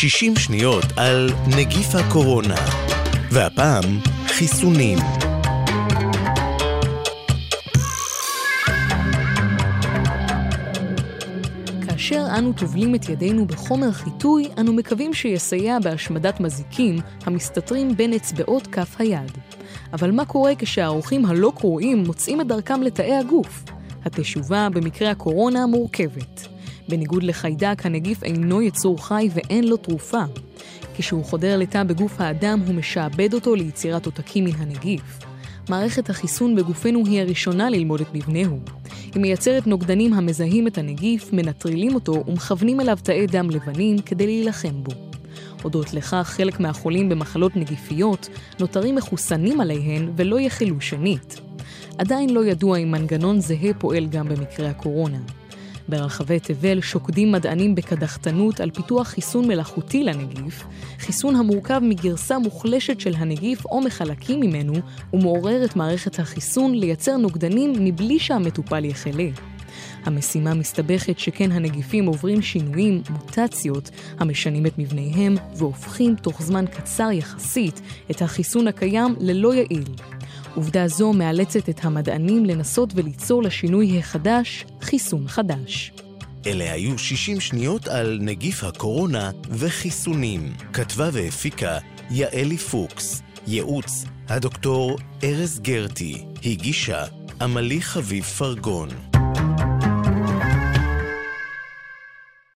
60 שניות על נגיף הקורונה. והפעם, חיסונים. כאשר אנו טובלים את ידינו בחומר חיטוי, אנו מקווים שיסייע בהשמדת מזיקים המסתתרים בין אצבעות כף היד. אבל מה קורה כשהאורחים הלא קרואים מוצאים את דרכם לתאי הגוף? התשובה במקרה הקורונה מורכבת. בניגוד לחיידק, הנגיף אינו יצור חי ואין לו תרופה. כשהוא חודר לתא בגוף האדם, הוא משעבד אותו ליצירת עותקים מן הנגיף. מערכת החיסון בגופנו היא הראשונה ללמוד את מבנהו. היא מייצרת נוגדנים המזהים את הנגיף, מנטרלים אותו ומכוונים אליו תאי דם לבנים כדי להילחם בו. הודות לכך, חלק מהחולים במחלות נגיפיות נותרים מחוסנים עליהן ולא יחלו שנית. עדיין לא ידוע אם מנגנון זהה פועל גם במקרה הקורונה. ברחבי תבל שוקדים מדענים בקדחתנות על פיתוח חיסון מלאכותי לנגיף, חיסון המורכב מגרסה מוחלשת של הנגיף או מחלקים ממנו, ומעורר את מערכת החיסון לייצר נוגדנים מבלי שהמטופל יחלה. המשימה מסתבכת שכן הנגיפים עוברים שינויים, מוטציות, המשנים את מבניהם והופכים תוך זמן קצר יחסית את החיסון הקיים ללא יעיל. עובדה זו מאלצת את המדענים לנסות וליצור לשינוי החדש חיסון חדש. אלה היו 60 שניות על נגיף הקורונה וחיסונים. כתבה והפיקה יעלי פוקס. ייעוץ הדוקטור ארז גרטי. הגישה עמלי חביב פרגון.